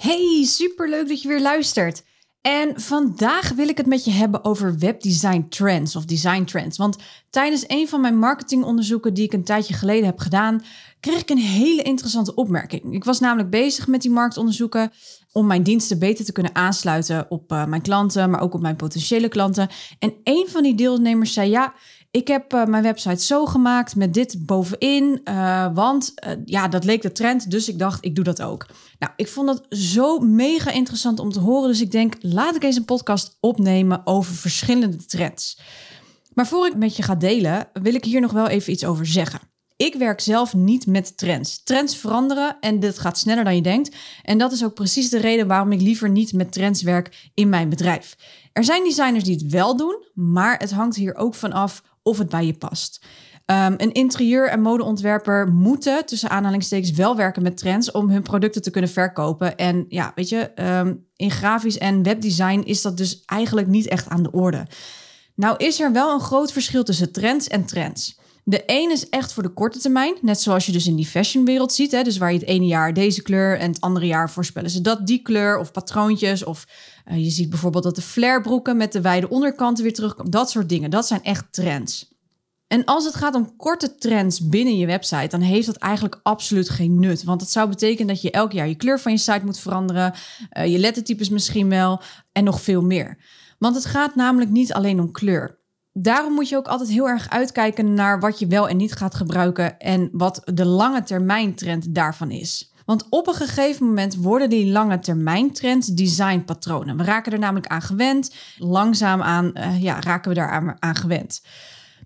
Hey, superleuk dat je weer luistert. En vandaag wil ik het met je hebben over webdesign trends of design trends. Want tijdens een van mijn marketingonderzoeken die ik een tijdje geleden heb gedaan, kreeg ik een hele interessante opmerking. Ik was namelijk bezig met die marktonderzoeken om mijn diensten beter te kunnen aansluiten op uh, mijn klanten, maar ook op mijn potentiële klanten. En een van die deelnemers zei: Ja, ik heb uh, mijn website zo gemaakt met dit bovenin, uh, want uh, ja, dat leek de trend, dus ik dacht, ik doe dat ook. Nou, ik vond dat zo mega interessant om te horen, dus ik denk, laat ik eens een podcast opnemen over verschillende trends. Maar voor ik met je ga delen, wil ik hier nog wel even iets over zeggen. Ik werk zelf niet met trends. Trends veranderen en dit gaat sneller dan je denkt. En dat is ook precies de reden waarom ik liever niet met trends werk in mijn bedrijf. Er zijn designers die het wel doen, maar het hangt hier ook van af of het bij je past. Um, een interieur- en modeontwerper moeten tussen aanhalingstekens wel werken met trends om hun producten te kunnen verkopen. En ja, weet je, um, in grafisch en webdesign is dat dus eigenlijk niet echt aan de orde. Nou is er wel een groot verschil tussen trends en trends. De een is echt voor de korte termijn, net zoals je dus in die fashionwereld ziet. Hè? Dus waar je het ene jaar deze kleur en het andere jaar voorspellen ze dat die kleur of patroontjes. Of uh, je ziet bijvoorbeeld dat de flairbroeken met de wijde onderkanten weer terugkomen. Dat soort dingen, dat zijn echt trends. En als het gaat om korte trends binnen je website, dan heeft dat eigenlijk absoluut geen nut. Want het zou betekenen dat je elk jaar je kleur van je site moet veranderen, uh, je lettertypes misschien wel en nog veel meer. Want het gaat namelijk niet alleen om kleur daarom moet je ook altijd heel erg uitkijken naar wat je wel en niet gaat gebruiken en wat de lange termijn trend daarvan is. Want op een gegeven moment worden die lange termijn trends designpatronen. We raken er namelijk aan gewend. Langzaam aan uh, ja, raken we daar aan, gewend.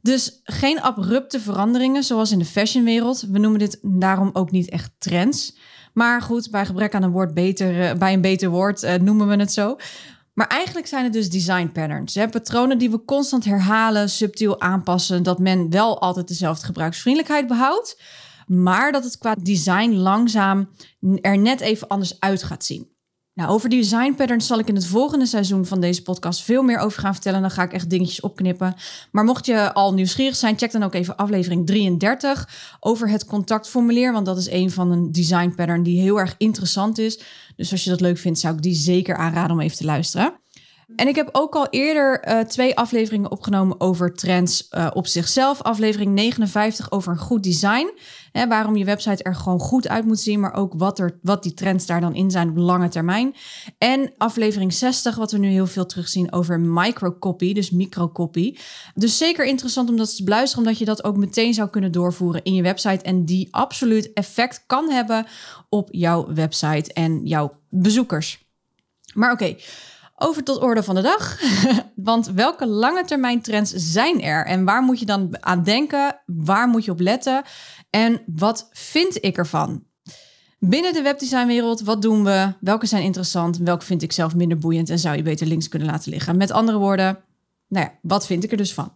Dus geen abrupte veranderingen zoals in de fashionwereld. We noemen dit daarom ook niet echt trends. Maar goed, bij gebrek aan een woord beter, uh, bij een beter woord uh, noemen we het zo. Maar eigenlijk zijn het dus design patterns. Hè? Patronen die we constant herhalen, subtiel aanpassen. Dat men wel altijd dezelfde gebruiksvriendelijkheid behoudt. Maar dat het qua design langzaam er net even anders uit gaat zien. Nou, over design patterns zal ik in het volgende seizoen van deze podcast veel meer over gaan vertellen. Dan ga ik echt dingetjes opknippen. Maar mocht je al nieuwsgierig zijn, check dan ook even aflevering 33 over het contactformulier. Want dat is een van een design pattern die heel erg interessant is. Dus als je dat leuk vindt, zou ik die zeker aanraden om even te luisteren. En ik heb ook al eerder uh, twee afleveringen opgenomen over trends uh, op zichzelf. Aflevering 59 over een goed design. Hè, waarom je website er gewoon goed uit moet zien, maar ook wat, er, wat die trends daar dan in zijn op lange termijn. En aflevering 60, wat we nu heel veel terugzien over microcopy, dus microcopy. Dus zeker interessant om dat te beluisteren, omdat je dat ook meteen zou kunnen doorvoeren in je website. En die absoluut effect kan hebben op jouw website en jouw bezoekers. Maar oké. Over tot orde van de dag. Want welke lange termijn trends zijn er? En waar moet je dan aan denken? Waar moet je op letten? En wat vind ik ervan? Binnen de webdesignwereld, wat doen we? Welke zijn interessant? Welke vind ik zelf minder boeiend? En zou je beter links kunnen laten liggen? Met andere woorden, nou ja, wat vind ik er dus van?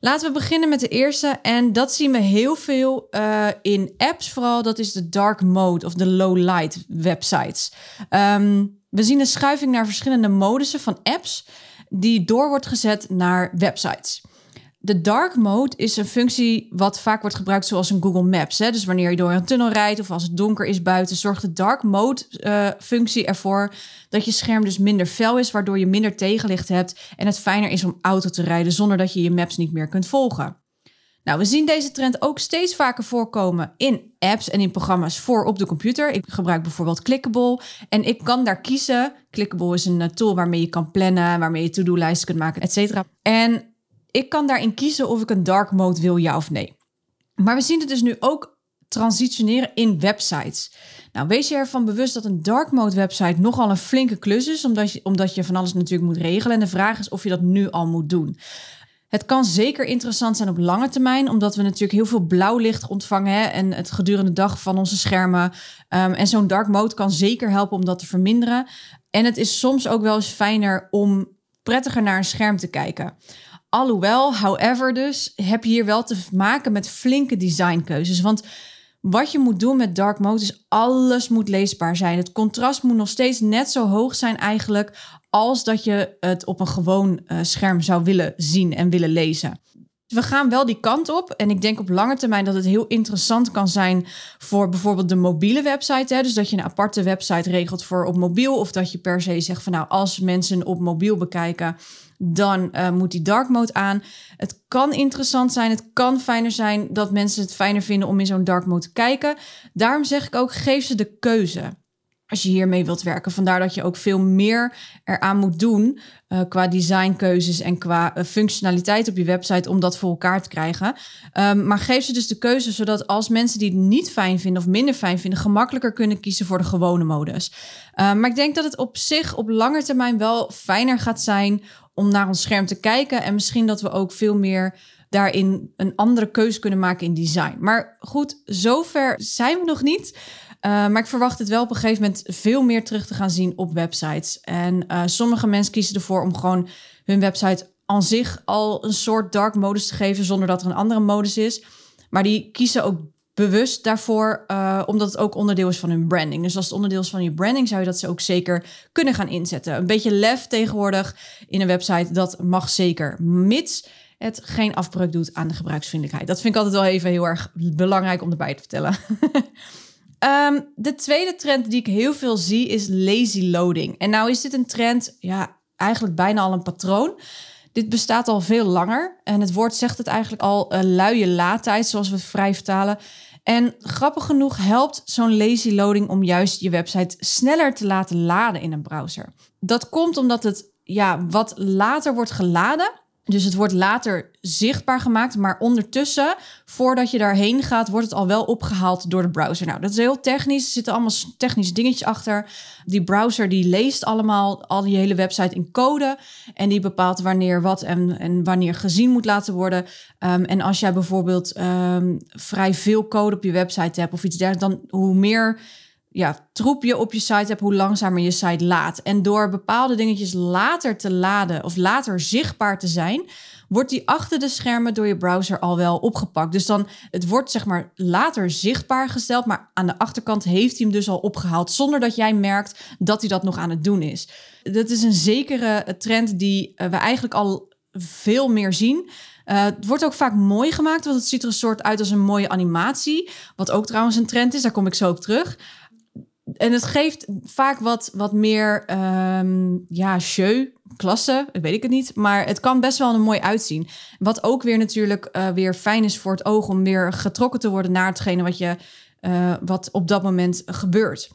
Laten we beginnen met de eerste. En dat zien we heel veel uh, in apps vooral. Dat is de dark mode of de low light websites. Um, we zien een schuiving naar verschillende modussen van apps die door wordt gezet naar websites. De dark mode is een functie wat vaak wordt gebruikt zoals een Google Maps. Hè? Dus wanneer je door een tunnel rijdt of als het donker is buiten, zorgt de dark mode uh, functie ervoor dat je scherm dus minder fel is, waardoor je minder tegenlicht hebt en het fijner is om auto te rijden zonder dat je je maps niet meer kunt volgen. Nou, we zien deze trend ook steeds vaker voorkomen in apps en in programma's voor op de computer. Ik gebruik bijvoorbeeld Clickable en ik kan daar kiezen. Clickable is een tool waarmee je kan plannen, waarmee je to-do-lijsten kunt maken, et cetera. En ik kan daarin kiezen of ik een dark mode wil, ja of nee. Maar we zien het dus nu ook transitioneren in websites. Nou, wees je ervan bewust dat een dark mode website nogal een flinke klus is, omdat je, omdat je van alles natuurlijk moet regelen. En de vraag is of je dat nu al moet doen. Het kan zeker interessant zijn op lange termijn, omdat we natuurlijk heel veel blauw licht ontvangen hè, en het gedurende dag van onze schermen. Um, en zo'n dark mode kan zeker helpen om dat te verminderen. En het is soms ook wel eens fijner om prettiger naar een scherm te kijken. Alhoewel, however dus, heb je hier wel te maken met flinke designkeuzes. Want wat je moet doen met dark mode is alles moet leesbaar zijn. Het contrast moet nog steeds net zo hoog zijn eigenlijk als dat je het op een gewoon uh, scherm zou willen zien en willen lezen. We gaan wel die kant op. En ik denk op lange termijn dat het heel interessant kan zijn voor bijvoorbeeld de mobiele website. Hè? Dus dat je een aparte website regelt voor op mobiel. Of dat je per se zegt van nou, als mensen op mobiel bekijken, dan uh, moet die dark mode aan. Het kan interessant zijn, het kan fijner zijn dat mensen het fijner vinden om in zo'n dark mode te kijken. Daarom zeg ik ook, geef ze de keuze als je hiermee wilt werken. Vandaar dat je ook veel meer eraan moet doen uh, qua designkeuzes en qua uh, functionaliteit op je website om dat voor elkaar te krijgen. Um, maar geef ze dus de keuze zodat als mensen die het niet fijn vinden of minder fijn vinden, gemakkelijker kunnen kiezen voor de gewone modus. Um, maar ik denk dat het op zich op lange termijn wel fijner gaat zijn om naar ons scherm te kijken en misschien dat we ook veel meer daarin een andere keuze kunnen maken in design. Maar goed, zover zijn we nog niet. Uh, maar ik verwacht het wel op een gegeven moment veel meer terug te gaan zien op websites. En uh, sommige mensen kiezen ervoor om gewoon hun website aan zich al een soort dark modus te geven, zonder dat er een andere modus is. Maar die kiezen ook bewust daarvoor, uh, omdat het ook onderdeel is van hun branding. Dus als het onderdeel is van je branding, zou je dat ze ook zeker kunnen gaan inzetten. Een beetje lef tegenwoordig in een website, dat mag zeker, mits het geen afbreuk doet aan de gebruiksvriendelijkheid. Dat vind ik altijd wel even heel erg belangrijk om erbij te vertellen. Um, de tweede trend die ik heel veel zie is lazy loading. En nou is dit een trend, ja, eigenlijk bijna al een patroon. Dit bestaat al veel langer en het woord zegt het eigenlijk al uh, luie laadtijd, zoals we het vrij vertalen. En grappig genoeg helpt zo'n lazy loading om juist je website sneller te laten laden in een browser. Dat komt omdat het ja, wat later wordt geladen dus het wordt later zichtbaar gemaakt, maar ondertussen, voordat je daarheen gaat, wordt het al wel opgehaald door de browser. Nou, dat is heel technisch. Er zitten allemaal technische dingetjes achter. Die browser die leest allemaal al die hele website in code en die bepaalt wanneer wat en, en wanneer gezien moet laten worden. Um, en als jij bijvoorbeeld um, vrij veel code op je website hebt of iets dergelijks, dan hoe meer ja, troep je op je site hebt, hoe langzamer je site laat. En door bepaalde dingetjes later te laden of later zichtbaar te zijn, wordt die achter de schermen door je browser al wel opgepakt. Dus dan, het wordt zeg maar later zichtbaar gesteld, maar aan de achterkant heeft hij hem dus al opgehaald, zonder dat jij merkt dat hij dat nog aan het doen is. Dat is een zekere trend die uh, we eigenlijk al veel meer zien. Uh, het wordt ook vaak mooi gemaakt, want het ziet er een soort uit als een mooie animatie. Wat ook trouwens een trend is, daar kom ik zo op terug en het geeft vaak wat, wat meer, um, ja, show, klasse, weet ik het niet. Maar het kan best wel een mooi uitzien. Wat ook weer natuurlijk uh, weer fijn is voor het oog om weer getrokken te worden naar hetgene wat, je, uh, wat op dat moment gebeurt.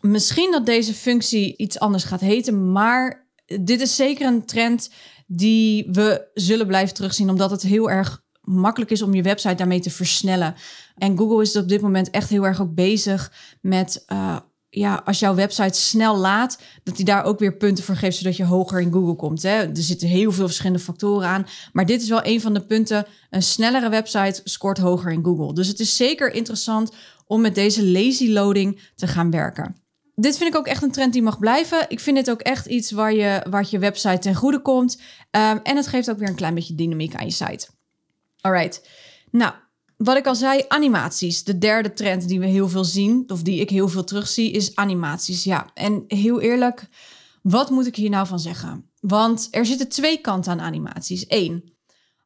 Misschien dat deze functie iets anders gaat heten, maar dit is zeker een trend die we zullen blijven terugzien, omdat het heel erg makkelijk is om je website daarmee te versnellen. En Google is op dit moment echt heel erg ook bezig met, uh, ja, als jouw website snel laat, dat hij daar ook weer punten voor geeft, zodat je hoger in Google komt. Hè? Er zitten heel veel verschillende factoren aan. Maar dit is wel een van de punten. Een snellere website scoort hoger in Google. Dus het is zeker interessant om met deze lazy loading te gaan werken. Dit vind ik ook echt een trend die mag blijven. Ik vind dit ook echt iets waar je, waar je website ten goede komt. Um, en het geeft ook weer een klein beetje dynamiek aan je site. Alright. Nou, wat ik al zei, animaties. De derde trend die we heel veel zien, of die ik heel veel terugzie, is animaties. Ja, en heel eerlijk, wat moet ik hier nou van zeggen? Want er zitten twee kanten aan animaties. Eén,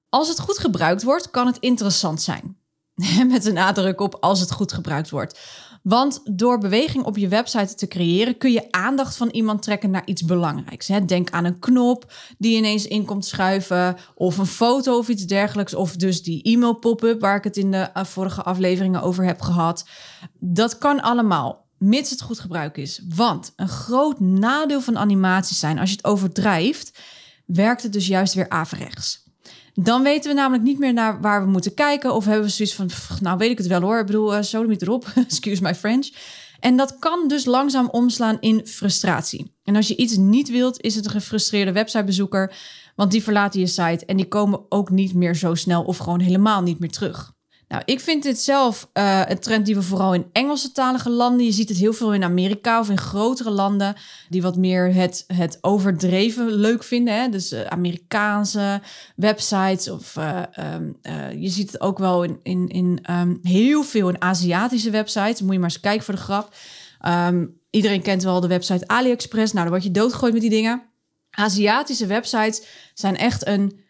als het goed gebruikt wordt, kan het interessant zijn. Met een nadruk op als het goed gebruikt wordt. Want door beweging op je website te creëren kun je aandacht van iemand trekken naar iets belangrijks. Denk aan een knop die ineens in komt schuiven, of een foto of iets dergelijks, of dus die e-mail pop-up waar ik het in de eh, vorige afleveringen over heb gehad. Dat kan allemaal, mits het goed gebruik is. Want een groot nadeel van animaties zijn, als je het overdrijft, werkt het dus juist weer averechts. Dan weten we namelijk niet meer naar waar we moeten kijken. Of hebben we zoiets van, nou weet ik het wel hoor. Ik bedoel, uh, niet erop, excuse my French. En dat kan dus langzaam omslaan in frustratie. En als je iets niet wilt, is het een gefrustreerde websitebezoeker, want die verlaten je site en die komen ook niet meer zo snel of gewoon helemaal niet meer terug. Nou, ik vind dit zelf uh, een trend die we vooral in Engelse talige landen. Je ziet het heel veel in Amerika of in grotere landen die wat meer het, het overdreven leuk vinden. Hè? Dus uh, Amerikaanse websites of uh, um, je ziet het ook wel in, in, in um, heel veel in Aziatische websites. Moet je maar eens kijken voor de grap. Um, iedereen kent wel de website AliExpress. Nou, dan word je doodgegooid met die dingen. Aziatische websites zijn echt een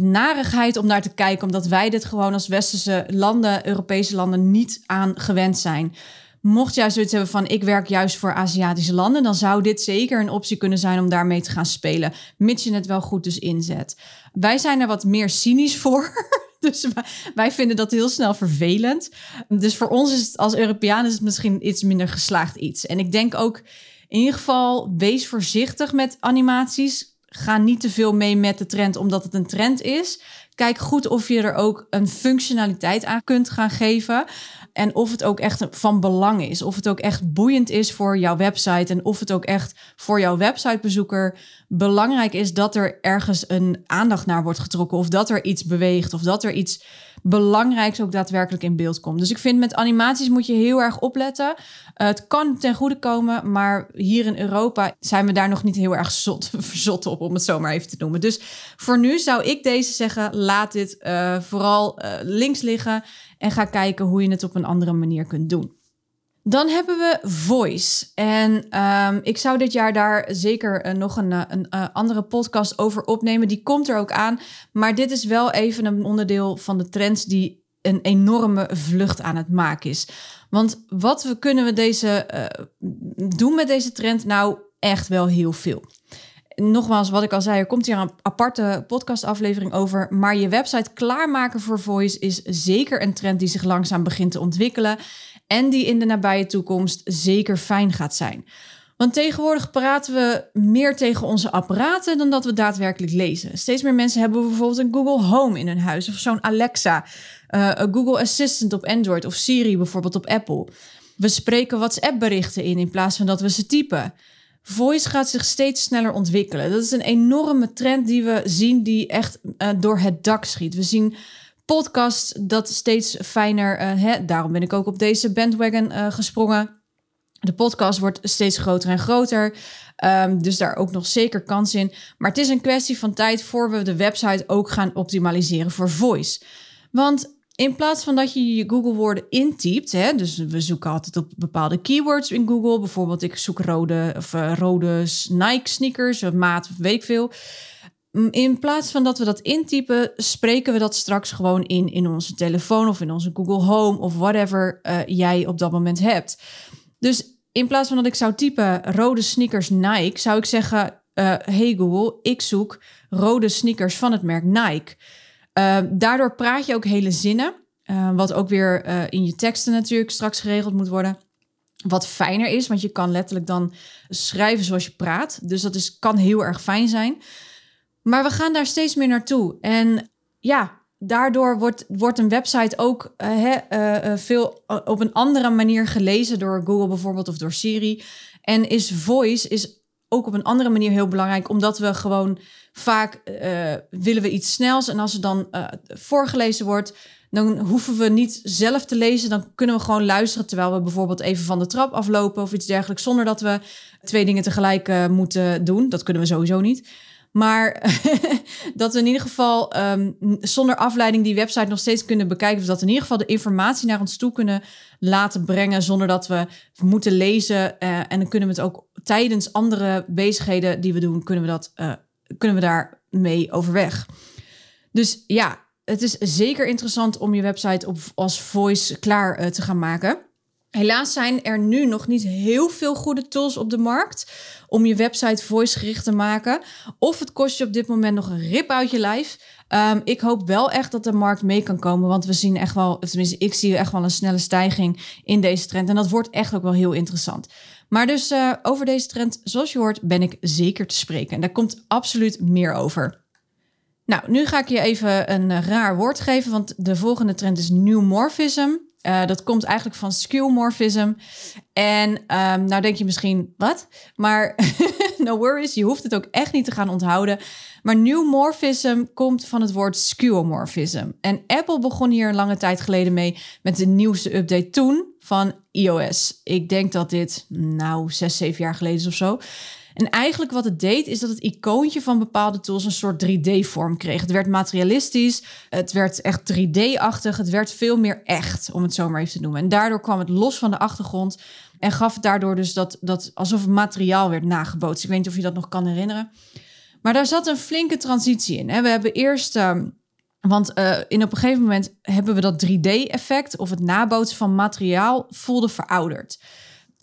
narigheid om naar te kijken, omdat wij dit gewoon als westerse landen, Europese landen, niet aan gewend zijn. Mocht jij zoiets hebben van ik werk juist voor Aziatische landen, dan zou dit zeker een optie kunnen zijn om daarmee te gaan spelen, mits je het wel goed dus inzet. Wij zijn er wat meer cynisch voor. Dus wij vinden dat heel snel vervelend. Dus voor ons is het als Europeaan is het misschien iets minder geslaagd iets. En ik denk ook in ieder geval wees voorzichtig met animaties ga niet te veel mee met de trend omdat het een trend is. Kijk goed of je er ook een functionaliteit aan kunt gaan geven. En of het ook echt van belang is. Of het ook echt boeiend is voor jouw website. En of het ook echt voor jouw websitebezoeker belangrijk is dat er ergens een aandacht naar wordt getrokken. Of dat er iets beweegt. Of dat er iets belangrijks ook daadwerkelijk in beeld komt. Dus ik vind met animaties moet je heel erg opletten. Uh, het kan ten goede komen, maar hier in Europa zijn we daar nog niet heel erg zot, verzot op, om het zo maar even te noemen. Dus voor nu zou ik deze zeggen, laat dit uh, vooral uh, links liggen en ga kijken hoe je het op een andere manier kunt doen. Dan hebben we Voice. En um, ik zou dit jaar daar zeker uh, nog een, een uh, andere podcast over opnemen. Die komt er ook aan. Maar dit is wel even een onderdeel van de trends die een enorme vlucht aan het maken is. Want wat we, kunnen we deze, doen met deze trend? Nou, echt wel heel veel nogmaals, wat ik al zei, er komt hier een aparte podcastaflevering over. Maar je website klaarmaken voor voice is zeker een trend die zich langzaam begint te ontwikkelen. En die in de nabije toekomst zeker fijn gaat zijn. Want tegenwoordig praten we meer tegen onze apparaten dan dat we daadwerkelijk lezen. Steeds meer mensen hebben bijvoorbeeld een Google Home in hun huis of zo'n Alexa, uh, een Google Assistant op Android of Siri bijvoorbeeld op Apple. We spreken WhatsApp-berichten in in plaats van dat we ze typen. Voice gaat zich steeds sneller ontwikkelen. Dat is een enorme trend die we zien, die echt uh, door het dak schiet. We zien podcasts dat steeds fijner. Uh, hè, daarom ben ik ook op deze bandwagon uh, gesprongen. De podcast wordt steeds groter en groter. Um, dus daar ook nog zeker kans in. Maar het is een kwestie van tijd voor we de website ook gaan optimaliseren voor voice. Want in plaats van dat je je Google-woorden intypt, hè, dus we zoeken altijd op bepaalde keywords in Google. Bijvoorbeeld, ik zoek rode, of, uh, rode Nike sneakers, maat, weet ik veel. In plaats van dat we dat intypen, spreken we dat straks gewoon in in onze telefoon of in onze Google Home of whatever uh, jij op dat moment hebt. Dus in plaats van dat ik zou typen rode sneakers Nike, zou ik zeggen: uh, Hey Google, ik zoek rode sneakers van het merk Nike. Uh, daardoor praat je ook hele zinnen, wat ook weer in je teksten natuurlijk straks geregeld moet worden. Wat fijner is, want je kan letterlijk dan schrijven zoals je praat. Dus dat is, kan heel erg fijn zijn. Maar we gaan daar steeds meer naartoe. En ja, daardoor wordt, wordt een website ook he, veel op een andere manier gelezen door Google bijvoorbeeld of door Siri. En is voice is ook op een andere manier heel belangrijk, omdat we gewoon vaak willen we iets snels en als er dan voorgelezen wordt, dan hoeven we niet zelf te lezen, dan kunnen we gewoon luisteren terwijl we bijvoorbeeld even van de trap aflopen of iets dergelijks, zonder dat we twee dingen tegelijk moeten doen. Dat kunnen we sowieso niet. Maar dat we in ieder geval um, zonder afleiding die website nog steeds kunnen bekijken. Of dat we in ieder geval de informatie naar ons toe kunnen laten brengen. Zonder dat we moeten lezen. Uh, en dan kunnen we het ook tijdens andere bezigheden die we doen, kunnen we, dat, uh, kunnen we daar mee overweg. Dus ja, het is zeker interessant om je website op, als voice klaar uh, te gaan maken. Helaas zijn er nu nog niet heel veel goede tools op de markt om je website voice gericht te maken. Of het kost je op dit moment nog een rip uit je lijf. Um, ik hoop wel echt dat de markt mee kan komen, want we zien echt wel, tenminste ik zie echt wel een snelle stijging in deze trend. En dat wordt echt ook wel heel interessant. Maar dus uh, over deze trend, zoals je hoort, ben ik zeker te spreken. En daar komt absoluut meer over. Nou, nu ga ik je even een raar woord geven, want de volgende trend is Newmorphism. Uh, dat komt eigenlijk van skeuomorphism. En um, nou denk je misschien, wat? Maar no worries, je hoeft het ook echt niet te gaan onthouden. Maar new morphism komt van het woord skeuomorphism. En Apple begon hier een lange tijd geleden mee met de nieuwste update toen van iOS. Ik denk dat dit, nou, zes, zeven jaar geleden is of zo. En eigenlijk wat het deed, is dat het icoontje van bepaalde tools een soort 3D-vorm kreeg. Het werd materialistisch, het werd echt 3D-achtig, het werd veel meer echt, om het zo maar even te noemen. En daardoor kwam het los van de achtergrond en gaf het daardoor dus dat, dat alsof materiaal werd nagebootst. Ik weet niet of je dat nog kan herinneren. Maar daar zat een flinke transitie in. We hebben eerst. Ehm, want uh, in op een gegeven moment hebben we dat 3D-effect of het nabootsen van materiaal voelde verouderd.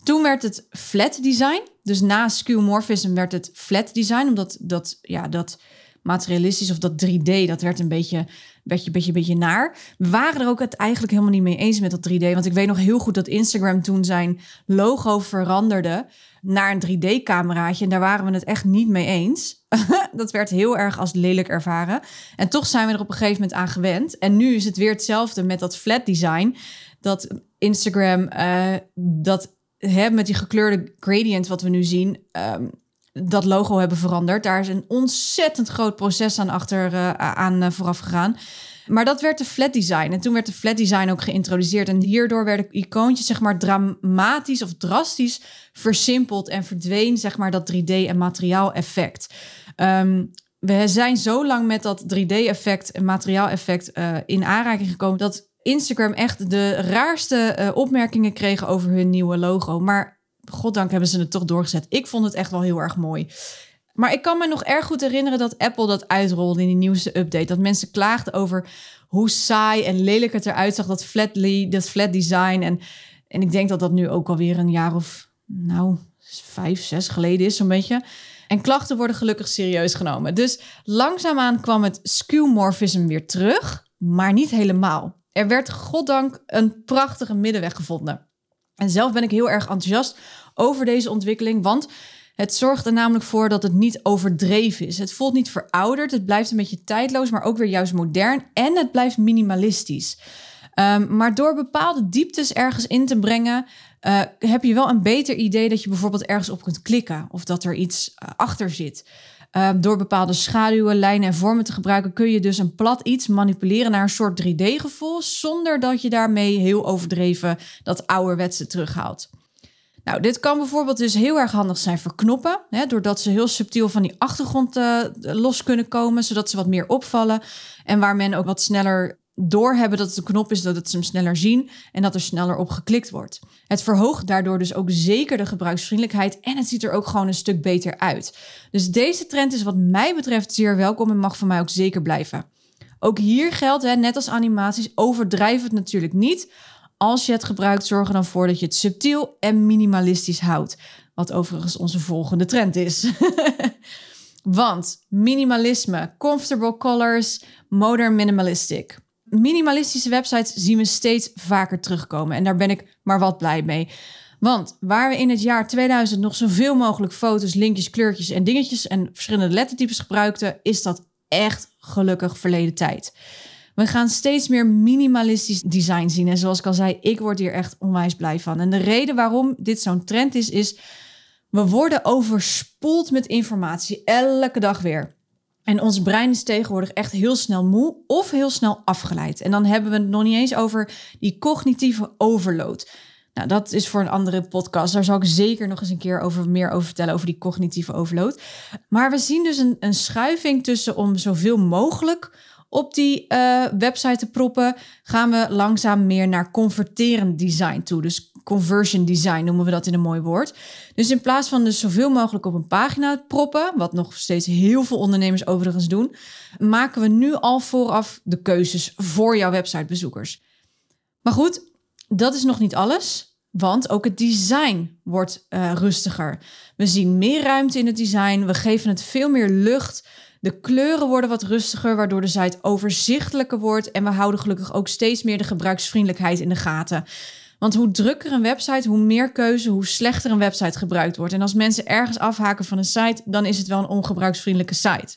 Toen werd het flat design. Dus na skeuomorphism werd het flat design. Omdat dat, ja, dat materialistisch of dat 3D, dat werd een beetje, beetje, beetje, beetje naar. We waren er ook het eigenlijk helemaal niet mee eens met dat 3D. Want ik weet nog heel goed dat Instagram toen zijn logo veranderde naar een 3D-cameraatje. En daar waren we het echt niet mee eens. dat werd heel erg als lelijk ervaren. En toch zijn we er op een gegeven moment aan gewend. En nu is het weer hetzelfde met dat flat design. Dat Instagram uh, dat hè, met die gekleurde gradient wat we nu zien, um, dat logo hebben veranderd. Daar is een ontzettend groot proces aan achter uh, aan uh, vooraf gegaan. Maar dat werd de flat design. En toen werd de flat design ook geïntroduceerd. En hierdoor werden icoontjes zeg maar dramatisch of drastisch versimpeld en verdween zeg maar dat 3D en materiaal effect. Um, we zijn zo lang met dat 3D-effect en materiaal-effect uh, in aanraking gekomen dat Instagram echt de raarste uh, opmerkingen kregen over hun nieuwe logo. Maar goddank hebben ze het toch doorgezet. Ik vond het echt wel heel erg mooi. Maar ik kan me nog erg goed herinneren dat Apple dat uitrolde in die nieuwste update. Dat mensen klaagden over hoe saai en lelijk het eruit zag, dat flatly, dat flat design. En, en ik denk dat dat nu ook alweer een jaar of, nou, vijf, zes geleden is, zo'n beetje. En klachten worden gelukkig serieus genomen. Dus langzaamaan kwam het skewmorphism weer terug, maar niet helemaal. Er werd goddank een prachtige middenweg gevonden. En zelf ben ik heel erg enthousiast over deze ontwikkeling, want het zorgt er namelijk voor dat het niet overdreven is. Het voelt niet verouderd, het blijft een beetje tijdloos, maar ook weer juist modern en het blijft minimalistisch. Um, maar door bepaalde dieptes ergens in te brengen, uh, heb je wel een beter idee dat je bijvoorbeeld ergens op kunt klikken of dat er iets uh, achter zit. Uh, door bepaalde schaduwen, lijnen en vormen te gebruiken, kun je dus een plat iets manipuleren naar een soort 3D-gevoel, zonder dat je daarmee heel overdreven dat ouderwetse terughaalt. Nou, dit kan bijvoorbeeld dus heel erg handig zijn voor knoppen, hè, doordat ze heel subtiel van die achtergrond uh, los kunnen komen, zodat ze wat meer opvallen en waar men ook wat sneller doorhebben dat het een knop is, dat ze hem sneller zien en dat er sneller op geklikt wordt. Het verhoogt daardoor dus ook zeker de gebruiksvriendelijkheid en het ziet er ook gewoon een stuk beter uit. Dus deze trend is wat mij betreft zeer welkom en mag voor mij ook zeker blijven. Ook hier geldt, hè, net als animaties, overdrijf het natuurlijk niet. Als je het gebruikt, zorg er dan voor dat je het subtiel en minimalistisch houdt. Wat overigens onze volgende trend is. Want minimalisme, comfortable colors, modern minimalistic minimalistische websites zien we steeds vaker terugkomen. En daar ben ik maar wat blij mee. Want waar we in het jaar 2000 nog zoveel mogelijk foto's, linkjes, kleurtjes en dingetjes en verschillende lettertypes gebruikten, is dat echt gelukkig verleden tijd. We gaan steeds meer minimalistisch design zien. En zoals ik al zei, ik word hier echt onwijs blij van. En de reden waarom dit zo'n trend is, is we worden overspoeld met informatie elke dag weer. En ons brein is tegenwoordig echt heel snel moe of heel snel afgeleid. En dan hebben we het nog niet eens over die cognitieve overload. Nou, dat is voor een andere podcast. Daar zal ik zeker nog eens een keer over, meer over vertellen, over die cognitieve overload. Maar we zien dus een, een schuiving tussen om zoveel mogelijk op die uh, website te proppen, gaan we langzaam meer naar converterend design toe. Dus conversion design noemen we dat in een mooi woord. Dus in plaats van dus zoveel mogelijk op een pagina proppen, wat nog steeds heel veel ondernemers overigens doen, maken we nu al vooraf de keuzes voor jouw websitebezoekers. Maar goed, dat is nog niet alles. Want ook het design wordt uh, rustiger. We zien meer ruimte in het design. We geven het veel meer lucht. De kleuren worden wat rustiger, waardoor de site overzichtelijker wordt. En we houden gelukkig ook steeds meer de gebruiksvriendelijkheid in de gaten. Want hoe drukker een website, hoe meer keuze, hoe slechter een website gebruikt wordt. En als mensen ergens afhaken van een site, dan is het wel een ongebruiksvriendelijke site.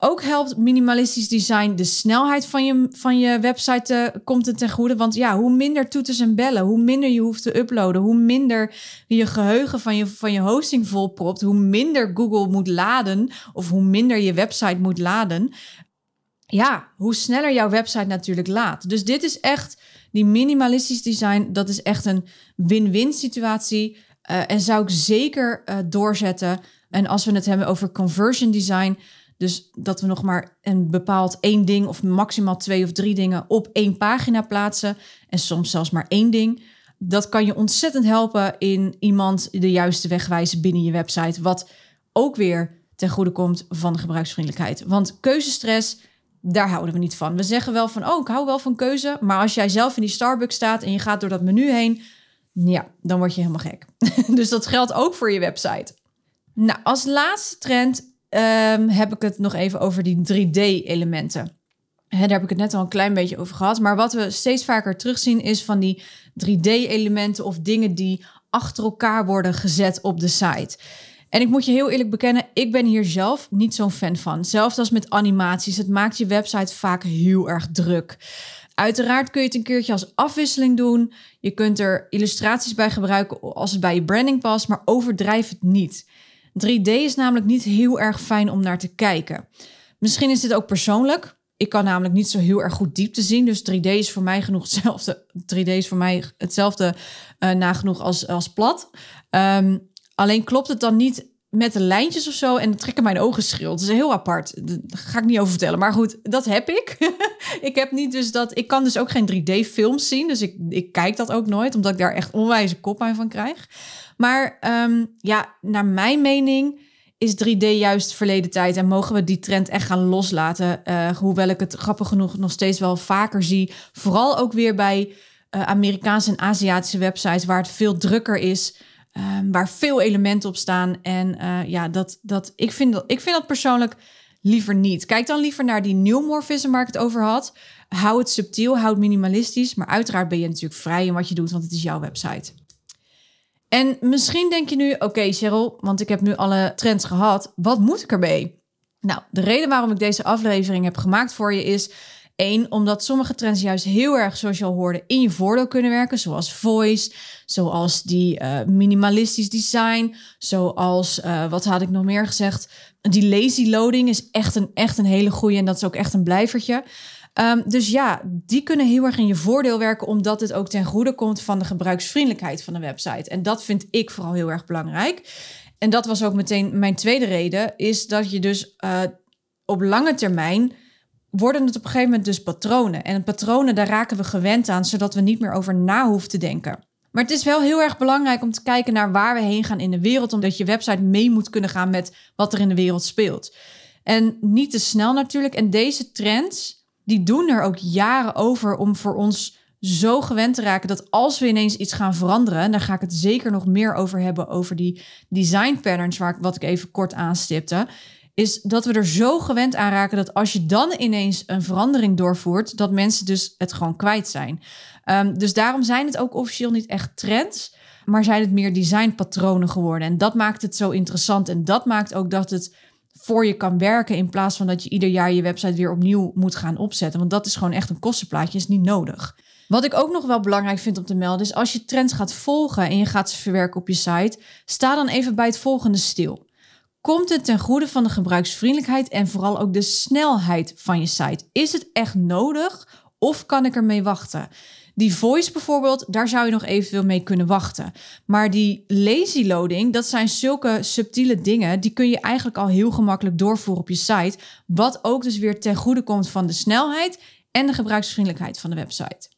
Ook helpt minimalistisch design de snelheid van je, van je website te, komt het ten goede. Want ja, hoe minder toeters en bellen, hoe minder je hoeft te uploaden, hoe minder je geheugen van je, van je hosting volpropt, hoe minder Google moet laden of hoe minder je website moet laden. Ja, hoe sneller jouw website natuurlijk laat. Dus dit is echt, die minimalistisch design, dat is echt een win-win situatie. Uh, en zou ik zeker uh, doorzetten. En als we het hebben over conversion design, dus dat we nog maar een bepaald één ding of maximaal twee of drie dingen op één pagina plaatsen. En soms zelfs maar één ding. Dat kan je ontzettend helpen in iemand de juiste weg wijzen binnen je website. Wat ook weer ten goede komt van de gebruiksvriendelijkheid. Want keuzestress, daar houden we niet van. We zeggen wel van, oh, ik hou wel van keuze. Maar als jij zelf in die Starbucks staat en je gaat door dat menu heen, ja, dan word je helemaal gek. dus dat geldt ook voor je website. Nou, als laatste trend um, heb ik het nog even over die 3D-elementen. Daar heb ik het net al een klein beetje over gehad. Maar wat we steeds vaker terugzien is van die 3D-elementen of dingen die achter elkaar worden gezet op de site. En ik moet je heel eerlijk bekennen, ik ben hier zelf niet zo'n fan van. Zelfs als met animaties, het maakt je website vaak heel erg druk. Uiteraard kun je het een keertje als afwisseling doen. Je kunt er illustraties bij gebruiken als het bij je branding past, maar overdrijf het niet. 3D is namelijk niet heel erg fijn om naar te kijken. Misschien is dit ook persoonlijk. Ik kan namelijk niet zo heel erg goed diepte zien. Dus 3D is voor mij genoeg hetzelfde. 3D is voor mij hetzelfde uh, nagenoeg als, als plat. Um, alleen klopt het dan niet met de lijntjes of zo. En trekken mijn ogen schil. Dat is heel apart. Daar ga ik niet over vertellen. Maar goed, dat heb ik. ik heb niet dus dat. Ik kan dus ook geen 3D-films zien. Dus ik, ik kijk dat ook nooit. Omdat ik daar echt onwijze kop van krijg. Maar um, ja, naar mijn mening is 3D juist verleden tijd en mogen we die trend echt gaan loslaten. Uh, hoewel ik het grappig genoeg nog steeds wel vaker zie. Vooral ook weer bij uh, Amerikaanse en Aziatische websites waar het veel drukker is. Um, waar veel elementen op staan. En uh, ja, dat, dat, ik, vind dat, ik vind dat persoonlijk liever niet. Kijk dan liever naar die neomorphism waar ik het over had. Hou het subtiel, hou het minimalistisch. Maar uiteraard ben je natuurlijk vrij in wat je doet, want het is jouw website. En misschien denk je nu, oké Cheryl, want ik heb nu alle trends gehad. Wat moet ik ermee? Nou, de reden waarom ik deze aflevering heb gemaakt voor je is... één, omdat sommige trends juist heel erg, zoals je al hoorde, in je voordeel kunnen werken. Zoals voice, zoals die uh, minimalistisch design, zoals, uh, wat had ik nog meer gezegd? Die lazy loading is echt een, echt een hele goede en dat is ook echt een blijvertje. Um, dus ja, die kunnen heel erg in je voordeel werken, omdat het ook ten goede komt van de gebruiksvriendelijkheid van de website. En dat vind ik vooral heel erg belangrijk. En dat was ook meteen mijn tweede reden, is dat je dus uh, op lange termijn worden het op een gegeven moment dus patronen. En patronen, daar raken we gewend aan, zodat we niet meer over na hoeven te denken. Maar het is wel heel erg belangrijk om te kijken naar waar we heen gaan in de wereld, omdat je website mee moet kunnen gaan met wat er in de wereld speelt. En niet te snel natuurlijk. En deze trends, die doen er ook jaren over om voor ons zo gewend te raken dat als we ineens iets gaan veranderen, en daar ga ik het zeker nog meer over hebben, over die design patterns, waar wat ik even kort aanstipte, is dat we er zo gewend aan raken dat als je dan ineens een verandering doorvoert, dat mensen dus het gewoon kwijt zijn. Um, dus daarom zijn het ook officieel niet echt trends, maar zijn het meer designpatronen geworden. En dat maakt het zo interessant en dat maakt ook dat het voor je kan werken in plaats van dat je ieder jaar je website weer opnieuw moet gaan opzetten. Want dat is gewoon echt een kostenplaatje, is niet nodig. Wat ik ook nog wel belangrijk vind om te melden is als je trends gaat volgen en je gaat ze verwerken op je site, sta dan even bij het volgende stil. Komt het ten goede van de gebruiksvriendelijkheid en vooral ook de snelheid van je site? Is het echt nodig of kan ik ermee wachten? Die voice bijvoorbeeld, daar zou je nog eventueel mee kunnen wachten. Maar die lazy loading, dat zijn zulke subtiele dingen, die kun je eigenlijk al heel gemakkelijk doorvoeren op je site. Wat ook dus weer ten goede komt van de snelheid en de gebruiksvriendelijkheid van de website.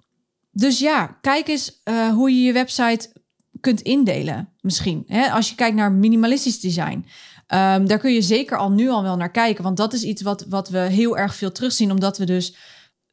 Dus ja, kijk eens uh, hoe je je website kunt indelen. Misschien. Hè? Als je kijkt naar minimalistisch design. Um, daar kun je zeker al nu al wel naar kijken. Want dat is iets wat, wat we heel erg veel terugzien. Omdat we dus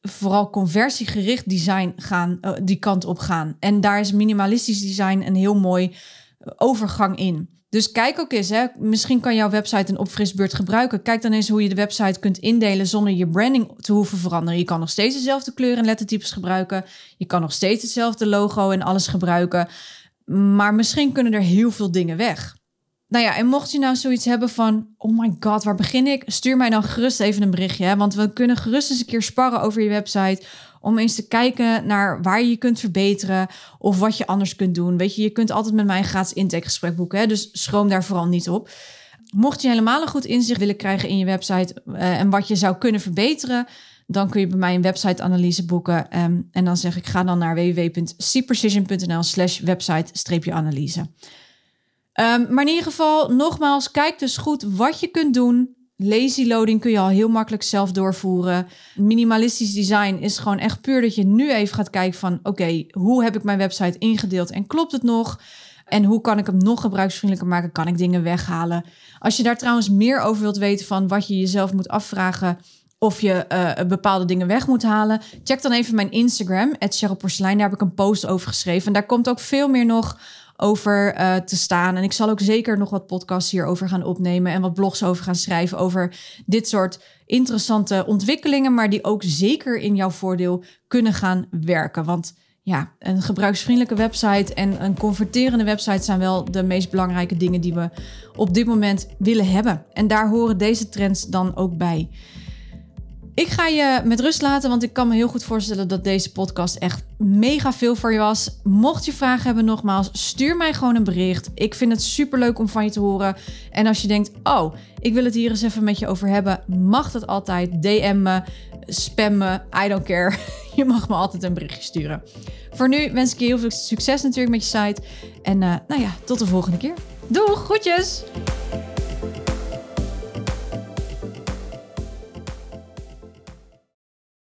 vooral conversiegericht design gaan, uh, die kant op gaan. En daar is minimalistisch design een heel mooi eh, overgang in. Dus kijk ook eens, hè. misschien kan jouw website een opfrisbeurt gebruiken. Kijk dan eens hoe je de website kunt indelen zonder je branding te hoeven veranderen. Je kan nog steeds dezelfde kleuren en lettertypes gebruiken. Je kan nog steeds hetzelfde logo en alles gebruiken. Maar misschien kunnen er heel veel dingen weg. Nou ja, en mocht je nou zoiets hebben van, oh my god, waar begin ik? Stuur mij dan gerust even een berichtje. Hè? Want we kunnen gerust eens een keer sparren over je website. Om eens te kijken naar waar je je kunt verbeteren. Of wat je anders kunt doen. Weet je, je kunt altijd met mij een gratis intakegesprek boeken. Hè? Dus schroom daar vooral niet op. Mocht je helemaal een goed inzicht willen krijgen in je website uh, en wat je zou kunnen verbeteren, dan kun je bij mij een website-analyse boeken. Um, en dan zeg ik, ga dan naar www.cprecision.nl slash website-analyse. Um, maar in ieder geval, nogmaals, kijk dus goed wat je kunt doen. Lazy loading kun je al heel makkelijk zelf doorvoeren. Minimalistisch design is gewoon echt puur dat je nu even gaat kijken van... oké, hoe heb ik mijn website ingedeeld en klopt het nog? En hoe kan ik hem nog gebruiksvriendelijker maken? Kan ik dingen weghalen? Als je daar trouwens meer over wilt weten van wat je jezelf moet afvragen of je uh, bepaalde dingen weg moet halen. Check dan even mijn Instagram, Porselein. Daar heb ik een post over geschreven. En daar komt ook veel meer nog over uh, te staan. En ik zal ook zeker nog wat podcasts hierover gaan opnemen en wat blogs over gaan schrijven over dit soort interessante ontwikkelingen, maar die ook zeker in jouw voordeel kunnen gaan werken. Want ja, een gebruiksvriendelijke website en een converterende website zijn wel de meest belangrijke dingen die we op dit moment willen hebben. En daar horen deze trends dan ook bij. Ik ga je met rust laten, want ik kan me heel goed voorstellen dat deze podcast echt mega veel voor je was. Mocht je vragen hebben, nogmaals, stuur mij gewoon een bericht. Ik vind het super leuk om van je te horen. En als je denkt, oh, ik wil het hier eens even met je over hebben, mag dat altijd. DM me, spam me, I don't care. Je mag me altijd een berichtje sturen. Voor nu wens ik je heel veel succes natuurlijk met je site. En uh, nou ja, tot de volgende keer. Doeg, groetjes!